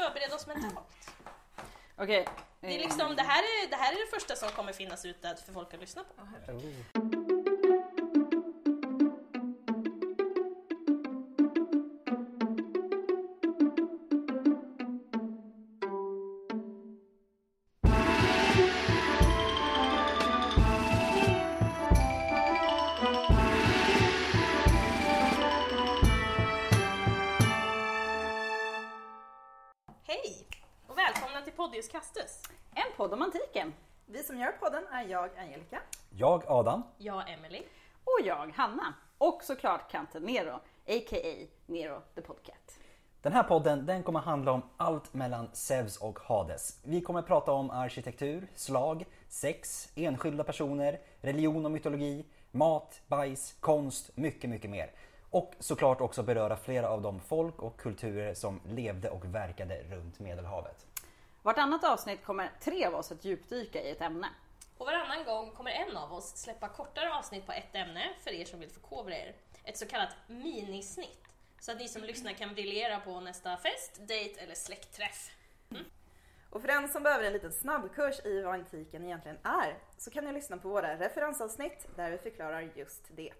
förbereda oss mentalt. Okej. Det, är liksom, det, här är, det här är det första som kommer finnas ute för folk att lyssna på. Hej och välkomna till Podius Castus. En podd om antiken. Vi som gör podden är jag, Angelica. Jag, Adam. Jag Emily. Och jag, Hanna. Och såklart Kanten Nero, a.k.a. Nero the Podcat. Den här podden den kommer handla om allt mellan Zeus och Hades. Vi kommer prata om arkitektur, slag, sex, enskilda personer, religion och mytologi, mat, bajs, konst, mycket, mycket mer. Och såklart också beröra flera av de folk och kulturer som levde och verkade runt Medelhavet. Vartannat avsnitt kommer tre av oss att djupdyka i ett ämne. Och varannan gång kommer en av oss släppa kortare avsnitt på ett ämne för er som vill förkovra er. Ett så kallat minisnitt. Så att ni som lyssnar kan briljera på nästa fest, dejt eller släktträff. Och för den som behöver en liten snabbkurs i vad antiken egentligen är så kan ni lyssna på våra referensavsnitt där vi förklarar just det.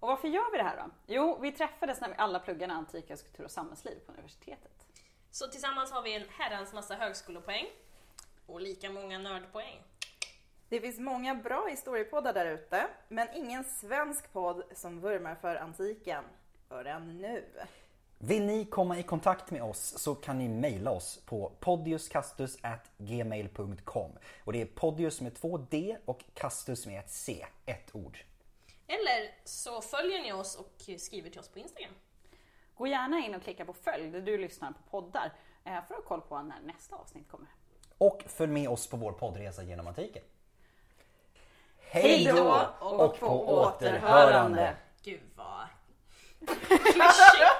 Och varför gör vi det här då? Jo, vi träffades när vi alla pluggade antika kultur och samhällsliv på universitetet. Så tillsammans har vi en herrans massa högskolepoäng och lika många nördpoäng. Det finns många bra historiepoddar där ute, men ingen svensk podd som vurmar för antiken förrän nu. Vill ni komma i kontakt med oss så kan ni mejla oss på podiuscastus@gmail.com och det är podius med två D och castus med ett C, ett ord. Eller så följer ni oss och skriver till oss på Instagram. Gå gärna in och klicka på följ där du lyssnar på poddar eh, för att ha koll på när nästa avsnitt kommer. Och följ med oss på vår poddresa genom antiken. Hej då och på återhörande. Gud vad klyschigt!